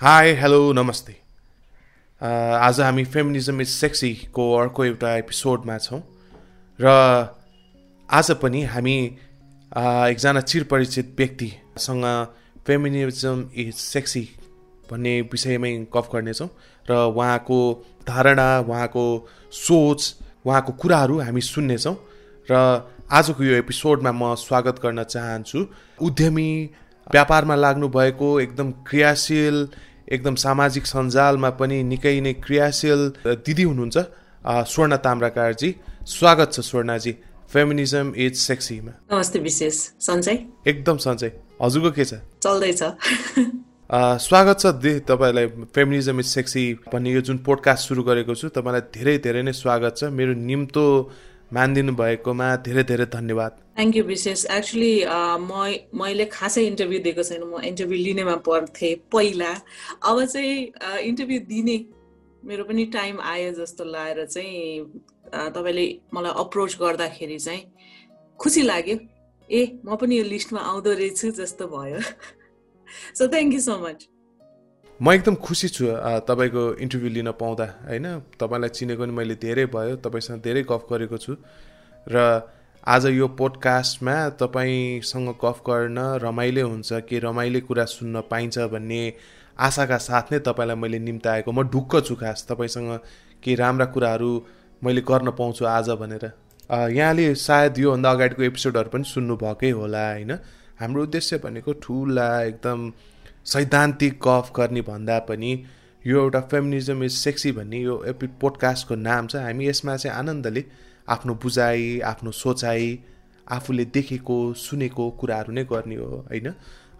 Hi hello नमस्ते। आज हामी फेमिनिजम इज सेक्सीको अर्को एउटा एपिसोडमा छौँ। र आज पनि हामी एकजना चिरपरिचित व्यक्तिसँग फेमिनिजम इज सेक्सी भन्ने विषयमै गफ गर्नेछौँ। र उहाँको धारणा उहाँको सोच उहाँको कुराहरू हामी सुन्नेछौँ। र आजको यो एपिसोडमा म स्वागत गर्न चाहन्छु उद्यमी व्यापारमा लाग्नु भएको एकदम क्रियाशील एकदम सामाजिक सञ्जालमा पनि निकै नै क्रियाशील दिदी हुनुहुन्छ स्वर्ण ताम्राकारजी। स्वागत छ स्वर्णजी फेमिनिजम इज सेक्सीमा। नमस्ते विशेष। सन्चै एकदम सन्चै हजुरको के छ? चल्दैछ। स्वागत छ दि तपाईँलाई फेमिनिजम इज सेक्सी भन्ने यो जुन पोडकास्ट सुरु गरेको छु तपाईँलाई धेरै धेरै नै स्वागत छ। मेरो निम्तो मानिदिनु भएकोमा धेरै धेरै धन्यवाद। थ्याङ्क यू विशेष एक्चुली म मैले खासै इन्टरभ्यू दिएको छैन। म इन्टरभ्यू लिनेमा पर्थेँ पहिला। अब चाहिँ इन्टरभ्यू दिने मेरो पनि टाइम आयो जस्तो लागेर चाहिँ अ, तपाईँले मलाई अप्रोच गर्दाखेरि चाहिँ खुसी लाग्यो। ए म पनि यो लिस्टमा आउँदो रहेछु जस्तो भयो। So thank you so much म एकदम खुसी छु तपाईँको इन्टरभ्यू लिन पाउँदा होइन? तपाईँलाई चिनेको नि मैले धेरै भयो तपाईँसँग धेरै गफ गरेको छु। र आज यो पोडकास्टमा तपाईँसँग गफ गर्न रमाइलो हुन्छ कि रमाइलो कुरा सुन्न पाइन्छ भन्ने आशाका साथ नै तपाईँलाई मैले निम्ताएको। म ढुक्क छु खास तपाईँसँग केही राम्रा कुराहरू मैले गर्न पाउँछु आज भनेर। यहाँले सायद योभन्दा अगाडिको एपिसोडहरू पनि सुन्नुभएकै होला होइन? हाम्रो उद्देश्य भनेको ठुला एकदम सैद्धान्तिक गफ गर्ने भन्दा पनि यो एउटा फेमिनिजम इज सेक्सी भन्ने यो एपि पोडकास्टको नाम छ। हामी यसमा चाहिँ आनन्दले आफ्नो बुझाइ आफ्नो सोचाइ आफूले देखेको सुनेको कुराहरू नै गर्ने हो होइन?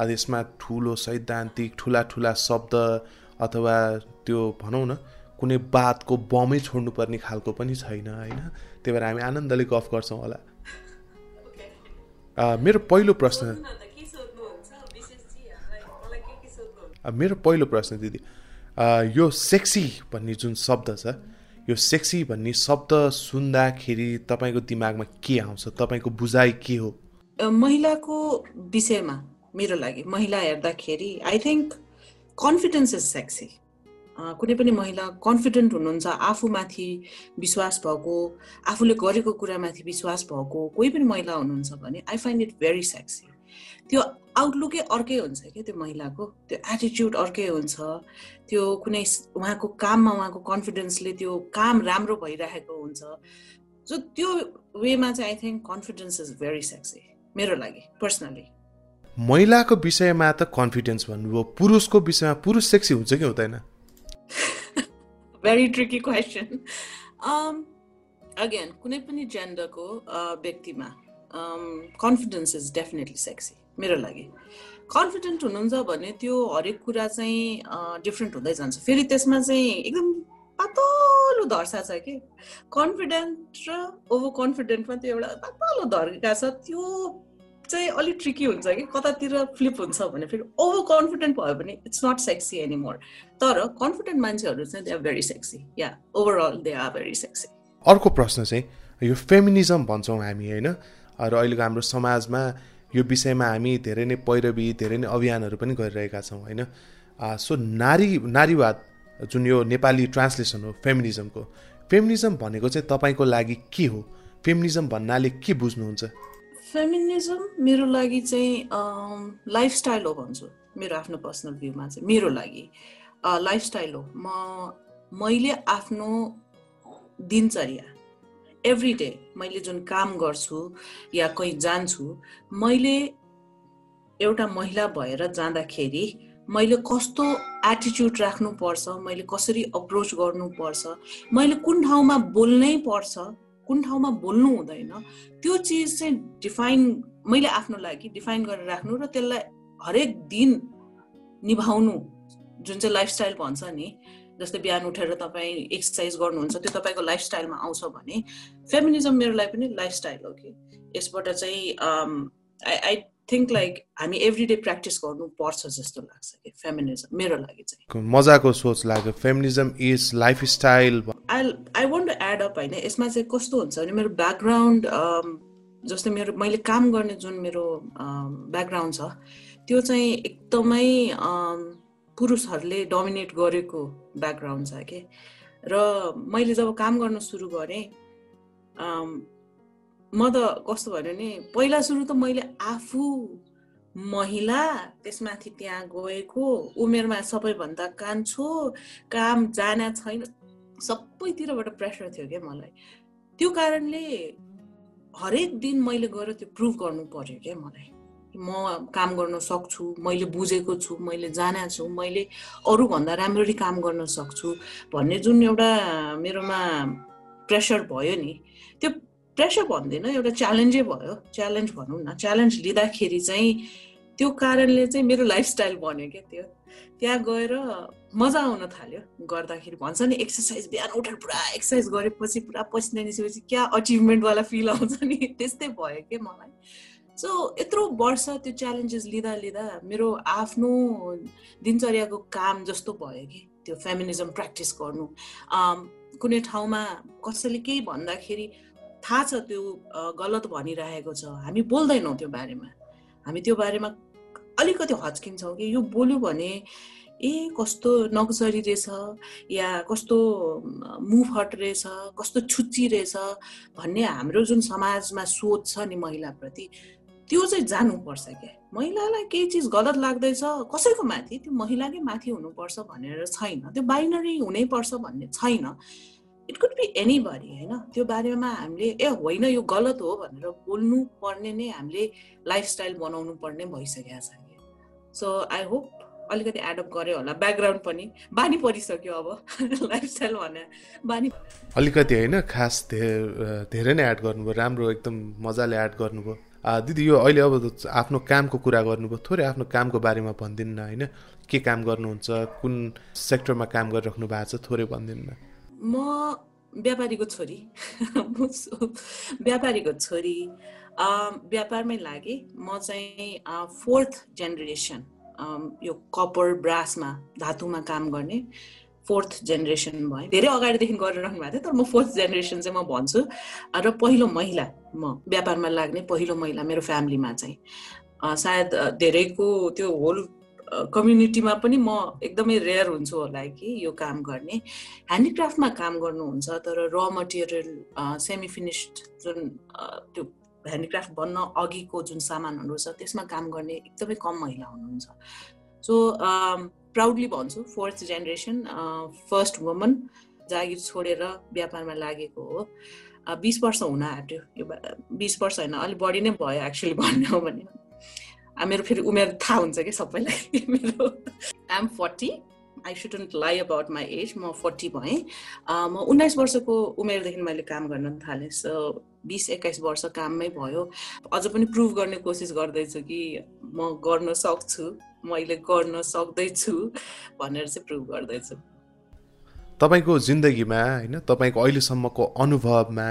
अब यसमा ठुलो सैद्धान्तिक ठुला ठुला शब्द अथवा त्यो भनौँ न कुनै बातको बमै छोड्नुपर्ने खालको पनि छैन होइन? त्यही भएर हामी आनन्दले गफ गर्छौँ होला। मेरो पहिलो प्रश्न मेरो पहिलो प्रश्न दिदी यो सेक्सी भन्ने जुन शब्द छ यो सेक्सी भन्ने शब्द सुन्दाखेरि तपाईँको दिमागमा के आउँछ? तपाईँको बुझाइ के हो? महिलाको विषयमा मेरो लागि महिला हेर्दाखेरि I think confidence is sexy कुनै पनि महिला कन्फिडेन्ट हुनुहुन्छ आफूमाथि विश्वास भएको आफूले गरेको कुरामाथि विश्वास भएको कोही पनि महिला हुनुहुन्छ भने I find it very sexy त्यो आउटलुकै अर्कै हुन्छ क्या त्यो महिलाको। त्यो एटिच्युड अर्कै हुन्छ। त्यो कुनै उहाँको काममा उहाँको कन्फिडेन्सले त्यो काम राम्रो भइरहेको हुन्छ। सो त्यो वेमा चाहिँ I think confidence is very sexy मेरो लागि पर्सनली महिलाको विषयमा त कन्फिडेन्स भन्नुभयो पुरुषको विषयमा पुरुष सेक्सी हुन्छ कि हुँदैन? भेरी ट्रिकी क्वेसन अगेन कुनै पनि जेन्डरको व्यक्तिमा कन्फिडेन्स इज डेफिनेटली सेक्सी मेरो लागि. कन्फिडेन्ट हुनुहुन्छ भने त्यो हरेक कुरा चाहिँ डिफ्रेन्ट हुँदै जान्छ। फेरि त्यसमा चाहिँ एकदम पातलो धर्सा छ कि? कन्फिडेन्ट र ओभर कन्फिडेन्टमा त्यो एउटा पातलो धर्का छ। त्यो चाहिँ अलिक ट्रिकी हुन्छ कि? कतातिर फ्लिप हुन्छ भने फेरि ओभर कन्फिडेन्ट भयो भने इट्स नट सेक्सी एनिमोर तर कन्फिडेन्ट मान्छेहरू चाहिँ they are very sexy yeah overall they are very sexy अर्को प्रश्न चाहिँ यो फेमिनिजम भन्छौँ हामी होइन? र अहिलेको हाम्रो समाजमा यो विषयमा हामी धेरै नै पैरवी धेरै नै अभियानहरू पनि गरिरहेका छौँ होइन? सो नारी नारीवाद जुन यो नेपाली ट्रान्सलेसन हो फेमिनिजमको फेमिनिजम भनेको चाहिँ तपाईँको लागि के हो? फेमिनिजम भन्नाले के बुझ्नुहुन्छ? फेमिनिजम मेरो लागि चाहिँ लाइफस्टाइल हो भन्छु मेरो आफ्नो पर्सनल भ्यूमा चाहिँ मेरो लागि। लाइफस्टाइल हो। म मैले आफ्नो दिनचर्या एभ्री डे मैले जुन काम गर्छु या कहीँ जान्छु मैले एउटा महिला भएर जाँदाखेरि मैले कस्तो एटिच्युड राख्नुपर्छ मैले कसरी अप्रोच गर्नुपर्छ मैले कुन ठाउँमा बोल्नै पर्छ कुन ठाउँमा बोल्नु हुँदैन त्यो चिज चाहिँ डिफाइन मैले आफ्नो लागि डिफाइन गरेर राख्नु र त्यसलाई हरेक दिन निभाउनु जुन चाहिँ लाइफस्टाइल भन्छ नि जस्तै बिहान उठेर तपाईँ एक्सर्साइज गर्नुहुन्छ त्यो तपाईँको लाइफस्टाइलमा आउँछ भने फेमिनिजम मेरो लागि पनि लाइफस्टाइल हो कि। यसबाट चाहिँ आई आई थिङ्क लाइक हामी एभ्री डे प्र्याक्टिस गर्नुपर्छ जस्तो लाग्छ कि फेमिनिजम मेरो लागि चाहिँ। मजाको सोच लाग्यो। Feminism is lifestyle I I want to add up होइन यसमा चाहिँ कस्तो हुन्छ भने मेरो ब्याकग्राउन्ड जस्तै मेरो मैले काम गर्ने जुन मेरो ब्याकग्राउन्ड छ त्यो चाहिँ एकदमै पुरुषहरूले डोमिनेट गरेको ब्याकग्राउन्ड छ कि? र मैले जब काम गर्न सुरु गरेँ म त कस्तो भयो भने पहिला सुरु त मैले आफू महिला त्यसमाथि त्यहाँ गएको उमेरमा सबैभन्दा कान्छो काम जाना छैन सबैतिरबाट प्रेसर थियो क्या मलाई। त्यो कारणले हरेक दिन मैले गएर त्यो प्रुभ गर्नु पर्यो क्या मलाई। म काम गर्न सक्छु मैले बुझेको छु मैले जाने छु मैले अरूभन्दा राम्ररी काम गर्न सक्छु भन्ने जुन एउटा मेरोमा प्रेसर भयो नि त्यो प्रेसर भन्दैन एउटा च्यालेन्जै भयो। च्यालेन्ज भनौँ न च्यालेन्ज लिँदाखेरि चाहिँ त्यो कारणले चाहिँ मेरो लाइफस्टाइल बन्यो क्या त्यो। त्यहाँ गएर मजा आउन थाल्यो गर्दाखेरि। भन्छ नि एक्सर्साइज बिहान उठेर पुरा एक्सर्साइज गरेपछि पुरा पसिना निस्केपछि क्या अचिभमेन्टवाला फिल आउँछ नि त्यस्तै भयो क्या मलाई। सो यत्रो वर्ष त्यो च्यालेन्जेस लिँदा लिँदा मेरो आफ्नो दिनचर्याको काम जस्तो भयो कि त्यो फेमिनिजम प्र्याक्टिस गर्नु। कुनै ठाउँमा कसैले केही भन्दाखेरि थाहा छ त्यो गलत भनिरहेको छ। हामी बोल्दैनौँ त्यो बारेमा। हामी त्यो बारेमा अलिकति हच्किन्छौँ कि यो बोल्यो भने ए कस्तो नक्सरी रहेछ या कस्तो मुभ हट रहेछ कस्तो छुच्ची रहेछ भन्ने हाम्रो जुन समाजमा सोच छ नि महिलाप्रति त्यो चाहिँ जानुपर्छ क्या। महिलालाई केही चिज गलत लाग्दैछ कसैको माथि? त्यो महिलाकै माथि हुनुपर्छ भनेर छैन। त्यो बाइनरी हुनैपर्छ भन्ने छैन। It could be anybody होइन? त्यो बारेमा हामीले ए होइन यो गलत हो भनेर बोल्नु पर्ने नै हामीले लाइफस्टाइल बनाउनु पर्ने भइसकेको छ कि सो आई होप अलिकति एडप्ट गऱ्यो होला। ब्याकग्राउन्ड पनि। बानी परिसक्यो अब। लाइफस्टाइल भने बानी अलिकति होइन खास धेरै नै एड गर्नुभयो। राम्रो एकदम मजाले एड गर्नुभयो। दिदी यो अहिले अब आफ्नो कामको कुरा गर्नुभयो। थोरै आफ्नो कामको बारेमा भनिदिनु न होइन? के काम गर्नुहुन्छ? कुन सेक्टरमा काम गरिराख्नु भएको छ? थोरै भनिदिनु न म व्यापारीको छोरी। व्यापारीको छोरी। व्यापारमै लागे म चाहिँ फोर्थ जेनेरेसन यो कपर ब्रासमा धातुमा काम गर्ने। फोर्थ जेनेरेसन भयो धेरै अगाडिदेखि गरिरहनु भएको थियो तर म फोर्थ जेनेरेसन चाहिँ म भन्छु। र पहिलो महिला म व्यापारमा लाग्ने पहिलो महिला मेरो फ्यामिलीमा चाहिँ। सायद धेरैको त्यो होल कम्युनिटीमा पनि म एकदमै रेयर हुन्छु होला कि यो काम गर्ने। ह्यान्डिक्राफ्टमा काम गर्नुहुन्छ तर र मटेरियल सेमी फिनिस्ड जुन त्यो ह्यान्डिक्राफ्ट बन्न अघिको जुन सामानहरू छ त्यसमा काम गर्ने एकदमै कम महिला हुनुहुन्छ। सो प्राउडली भन्छु फोर्थ जेनेरेसन फर्स्ट वुमन जागिर छोडेर व्यापारमा लागेको हो। बिस वर्ष हुन आँट्यो। यो बिस वर्ष होइन अलिक बढी नै भयो एक्चुली भन्ने हो भने। मेरो फेरि उमेर थाहा हुन्छ कि सबैलाई? मेरो I'm forty I shouldn't lie about my age म फोर्टी भएँ। म उन्नाइस वर्षको उमेरदेखि मैले काम गर्न थालेँ। सो बिस एक्काइस वर्ष काममै भयो। अझ पनि प्रुभ गर्ने कोसिस गर्दैछु कि म गर्न सक्छु। मैले गर्न सक्दैछु भनेर चाहिँ प्रुभ गर्दैछु। तपाईँको जिन्दगीमा होइन तपाईँको अहिलेसम्मको अनुभवमा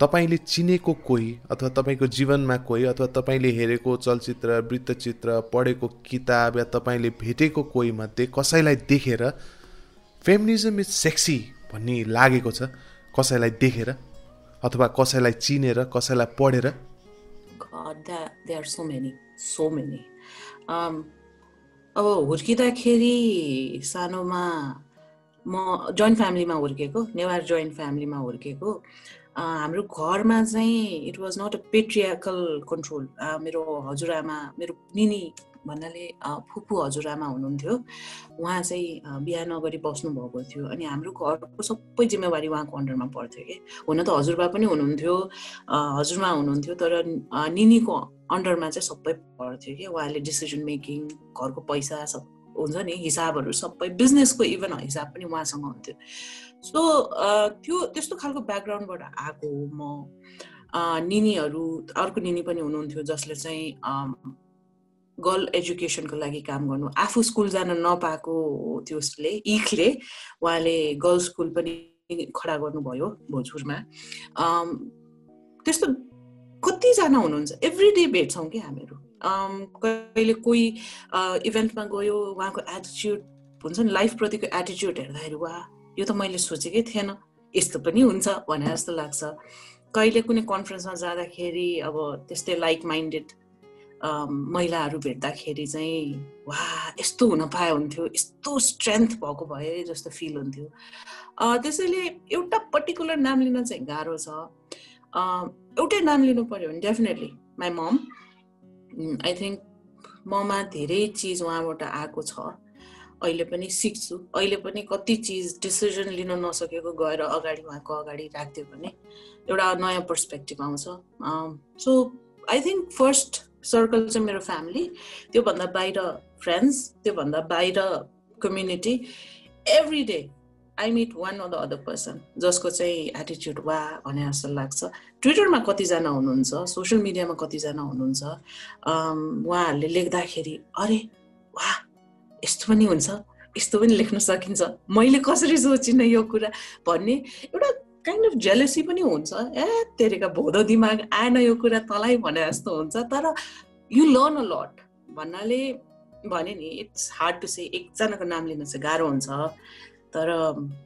तपाईँले चिनेको कोही अथवा तपाईँको जीवनमा कोही अथवा तपाईँले हेरेको चलचित्र वृत्तचित्र पढेको किताब या तपाईँले भेटेको कोही मध्ये कसैलाई देखेर फेमिनिजम इज सेक्सी भन्ने लागेको छ कसैलाई देखेर अथवा कसैलाई चिनेर कसैलाई पढेर? अब हुर्किँदाखेरि सानोमा म जोइन्ट फ्यामिलीमा हुर्केको नेवार जोइन्ट फ्यामिलीमा हुर्केको। हाम्रो घरमा चाहिँ it was not a patriarchal control मेरो हजुरआमा मेरो निनी भन्नाले फुपू हजुरआमा हुनुहुन्थ्यो। उहाँ चाहिँ बिहा नगरी बस्नुभएको थियो अनि हाम्रो घरको सबै जिम्मेवारी उहाँको अन्डरमा पर्थ्यो कि। हुन त हजुरबा पनि हुनुहुन्थ्यो हजुरमा हुनुहुन्थ्यो तर निनीको अन्डरमा चाहिँ सबै पर्थ्यो कि। उहाँले डिसिजन मेकिङ घरको पैसा सब हुन्छ नि हिसाबहरू सबै बिजनेसको इभन हिसाब पनि उहाँसँग हुन्थ्यो। सो त्यो त्यस्तो खालको ब्याकग्राउन्डबाट आएको म। निनीहरू अर्को निनी पनि हुनुहुन्थ्यो जसले चाहिँ गर्ल एजुकेसनको लागि काम गर्नु। आफू स्कुल जान नपाएको त्यसले इखले उहाँले गर्ल्स स्कुल पनि खडा गर्नुभयो भोजपुरमा। त्यस्तो कतिजना हुनुहुन्छ एभ्री डे भेट्छौँ कि हामीहरू। कहिले कोही इभेन्टमा गयो उहाँको एटिच्युड हुन्छ नि लाइफप्रतिको एटिच्युड हेर्दाखेरि वा यो त मैले सोचेकै थिएन। यस्तो पनि हुन्छ भने जस्तो लाग्छ। कहिले कुनै कन्फरेन्समा जाँदाखेरि अब त्यस्तै लाइक माइन्डेड महिलाहरू भेट्दाखेरि चाहिँ वा यस्तो हुन पाए हुन्थ्यो यस्तो स्ट्रेन्थ भएको भए जस्तो फिल हुन्थ्यो। त्यसैले एउटा पर्टिकुलर नाम लिन चाहिँ गाह्रो छ। एउटै नाम लिनु पऱ्यो भने definitely my mom I think ममा धेरै चिज उहाँबाट आएको छ। अहिले पनि सिक्छु। अहिले पनि कति चिज डिसिजन लिन नसकेको गएर अगाडि उहाँको अगाडि राखिदियो भने एउटा नयाँ पर्सपेक्टिभ आउँछ। So I think first circle चाहिँ मेरो फ्यामिली त्योभन्दा बाहिर फ्रेन्ड्स त्योभन्दा बाहिर community every day I meet one or the other person जसको चाहिँ एटिच्युड वा भने जस्तो लाग्छ। ट्विटरमा कतिजना हुनुहुन्छ सोसियल मिडियामा कतिजना हुनुहुन्छ उहाँहरूले लेख्दाखेरि अरे वा यस्तो पनि हुन्छ यस्तो पनि लेख्न सकिन्छ। मैले कसरी सोचिनँ यो कुरा? भन्ने एउटा काइन्ड अफ जेलेसी पनि हुन्छ। ए तेरेका भोदो दिमाग आएन यो कुरा तँलाई भने जस्तो हुन्छ तर यु लर्न अ लट भन्नाले भने नि इट्स हार्ड टु से एकजनाको नाम लिन चाहिँ गाह्रो हुन्छ। तर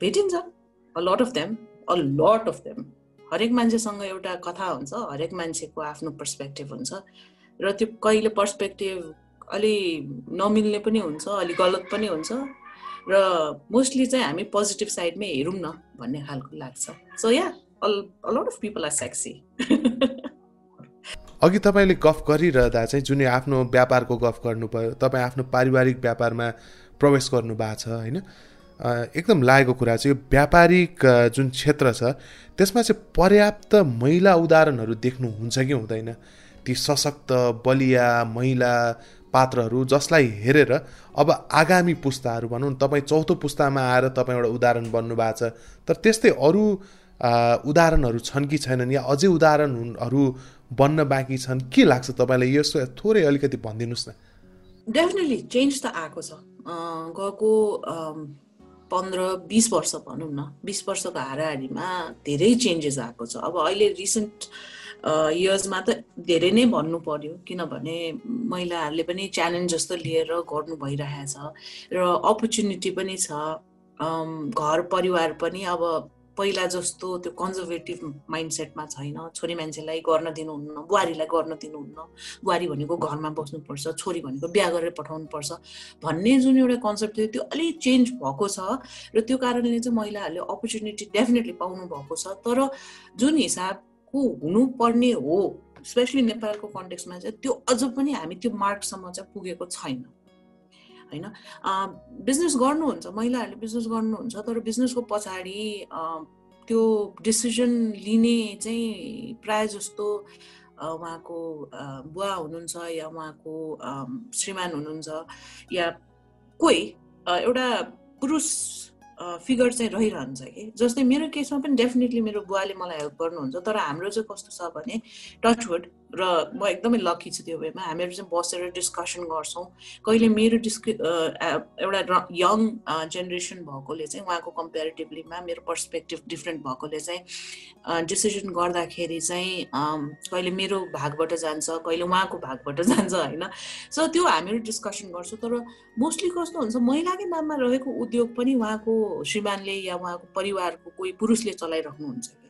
भेटिन्छ a lot of them a lot of them हरेक मान्छेसँग एउटा कथा हुन्छ हरेक मान्छेको आफ्नो पर्सपेक्टिभ हुन्छ। र त्यो कहिले पर्सपेक्टिभ अलि नमिल्ने पनि हुन्छ अलि गलत पनि हुन्छ। र मोस्टली चाहिँ हामी पोजिटिभ साइडमै हेरौँ न भन्ने खालको लाग्छ। So yeah lot of people are sexy अघि तपाईँले गफ गरिरहँदा चाहिँ जुन आफ्नो व्यापारको गफ गर्नुभयो तपाईँ आफ्नो पारिवारिक व्यापारमा प्रवेश गर्नु भएको छ होइन? एकदम लागेको कुरा चाहिँ यो व्यापारिक जुन क्षेत्र छ त्यसमा चाहिँ पर्याप्त महिला उदाहरणहरू देख्नुहुन्छ कि हुँदैन? ती सशक्त बलिया महिला पात्रहरू जसलाई हेरेर अब आगामी पुस्ताहरू भनौँ तपाईँ चौथो पुस्तामा आएर तपाईँ एउटा उदाहरण बन्नु भएको छ। तर त्यस्तै अरू उदाहरणहरू छन् कि छैनन् या अझै उदाहरणहरू बन्न बाँकी छन् के लाग्छ तपाईँलाई यसो थोरै अलिकति भनिदिनुहोस् न। डेफिनेटली चेन्ज त आएको छ। गएको पन्ध्र बिस वर्ष भनौँ न बिस वर्षको हाराहारीमा धेरै चेन्जेस आएको छ। अब अहिले रिसेन्ट इयर्समा त धेरै नै भन्नु पर्यो किनभने महिलाहरूले पनि च्यालेन्ज जस्तो लिएर गर्नु भइरहेछ र अपर्च्युनिटी पनि छ। घर परिवार पनि अब पहिला जस्तो त्यो कन्जर्भेटिभ माइन्डसेटमा छैन। छोरी मान्छेलाई गर्न दिनुहुन्न बुहारीलाई गर्न दिनुहुन्न। बुहारी भनेको घरमा बस्नुपर्छ छोरी भनेको बिहा गरेर पठाउनुपर्छ भन्ने जुन एउटा कन्सेप्ट थियो त्यो अलिक चेन्ज भएको छ र त्यो कारणले चाहिँ महिलाहरूले अपर्च्युनिटी डेफिनेटली पाउनु भएको छ। तर जुन हिसाब को हुनुपर्ने हो स्पेसली नेपालको कन्टेक्समा चाहिँ त्यो अझ पनि हामी त्यो मार्कसम्म चाहिँ पुगेको छैन होइन? बिजनेस गर्नुहुन्छ महिलाहरूले बिजनेस गर्नुहुन्छ तर बिजनेसको पछाडि त्यो डिसिजन लिने चाहिँ प्राय जस्तो उहाँको बुवा हुनुहुन्छ या उहाँको श्रीमान हुनुहुन्छ या कोही एउटा पुरुष फिगर चाहिँ रहिरहन्छ कि? जस्तै मेरो केसमा पनि डेफिनेटली मेरो बुवाले मलाई हेल्प गर्नुहुन्छ तर हाम्रो चाहिँ कस्तो छ भने टचवुड र म एकदमै लकी छु त्यो वेमा। हामीहरू चाहिँ बसेर डिस्कसन गर्छौँ। कहिले मेरो डिस्क एउटा यङ जेनेरेसन भएकोले चाहिँ उहाँको कम्पेरिटिभलीमा मेरो पर्सपेक्टिभ डिफ्रेन्ट भएकोले चाहिँ डिसिजन गर्दाखेरि चाहिँ कहिले मेरो भागबाट जान्छ कहिले उहाँको भागबाट जान्छ होइन? सो त्यो हामीहरू डिस्कसन गर्छौँ। तर मोस्टली कस्तो हुन्छ महिलाकै नाममा रहेको उद्योग पनि उहाँको श्रीमानले या उहाँको परिवारको कोही पुरुषले चलाइराख्नुहुन्छ कि?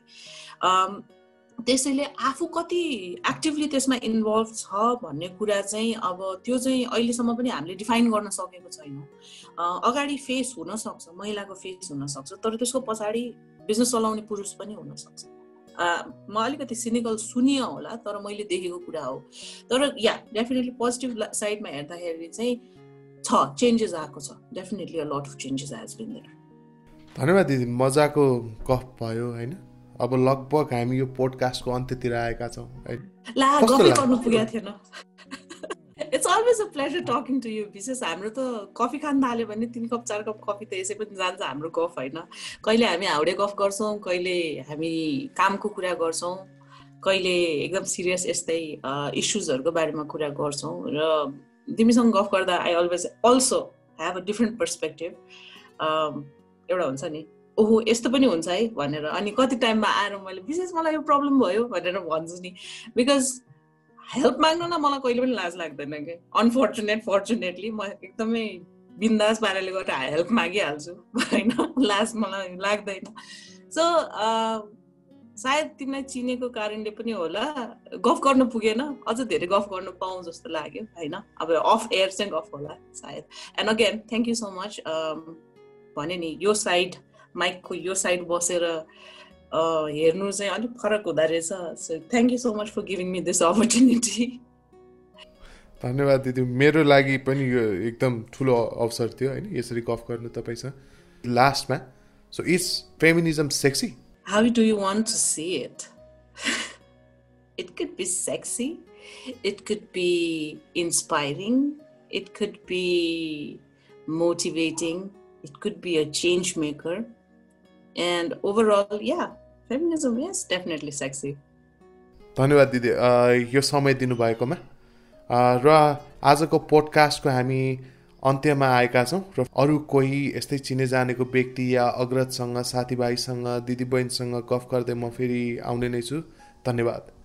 त्यसैले आफू कति एक्टिभली त्यसमा इन्भल्भ छ भन्ने कुरा चाहिँ अब त्यो चाहिँ अहिलेसम्म पनि हामीले डिफाइन गर्न सकेको छैनौँ। अगाडि फेस हुनसक्छ महिलाको फेस हुनसक्छ तर त्यसको पछाडि बिजनेस चलाउने पुरुष पनि हुनसक्छ म अलिकति सिनिकल सुनियो होला तर मैले देखेको कुरा हो। तर या डेफिनेटली पोजिटिभ साइडमा हेर्दाखेरि चाहिँ छ चेन्जेस आएको छ। Definitely a lot of changes has been there धन्यवाद दिदी मजाको गफ भयो होइन? अब लगभग हामी यो पोडकास्टको अन्त्यतिर आएका छौँ it's always a pleasure talking to you विशेष हाम्रो त कफी खान थाल्यो भने तिन कप चार कप कफी त यसै पनि जान्छ हाम्रो गफ होइन। कहिले हामी हाउडे गफ गर्छौँ कहिले हामी कामको कुरा गर्छौँ कहिले एकदम सिरियस यस्तै इस्युजहरूको बारेमा कुरा गर्छौँ र तिमीसँग गफ गर्दा I always also have a different perspective एउटा हुन्छ नि ओहो यस्तो पनि हुन्छ है भनेर। अनि कति टाइममा आएर मैले विशेष मलाई यो प्रब्लम भयो भनेर भन्छु नि। बिकज हेल्प माग्नु न मलाई कहिले पनि लाज लाग्दैन कि। अनफर्चुनेट फर्चुनेटली म एकदमै बिन्दास पाराले गएर हेल्प मागिहाल्छु। होइन लाज मलाई लाग्दैन। सो सायद तिमीलाई चिनेको कारणले पनि होला। गफ गर्न पुगेन। अझ धेरै गफ गर्न पाऊँ जस्तो लाग्यो होइन? अब अफ एयर चाहिँ गफ होला सायद। And again thank you so much भने नि यो साइड माइकको यो साइड बसेर हेर्नु चाहिँ अलिक फरक हुँदो रहेछ so thank you so much for giving me this opportunity धन्यवाद दिदी। मेरो लागि पनि यो एकदम ठुलो अवसर थियो होइन? यसरी गफ गर्नु तपाईँसँग लास्टमा so is feminism sexy How do you want to see it? it could be sexy, it could be inspiring, it could be motivating, it could be a change maker. And overall, yeah, feminism is definitely sexy. धन्यवाद दिदी यो समय दिनुभएकोमा। र आजको पोडकास्टको हामी अन्त्यमा आएका छौँ र अरू कोही यस्तै चिने जानेको व्यक्ति या अग्रजसँग साथीभाइसँग दिदीबहिनीसँग गफ गर्दै म फेरि आउने नै छु। धन्यवाद।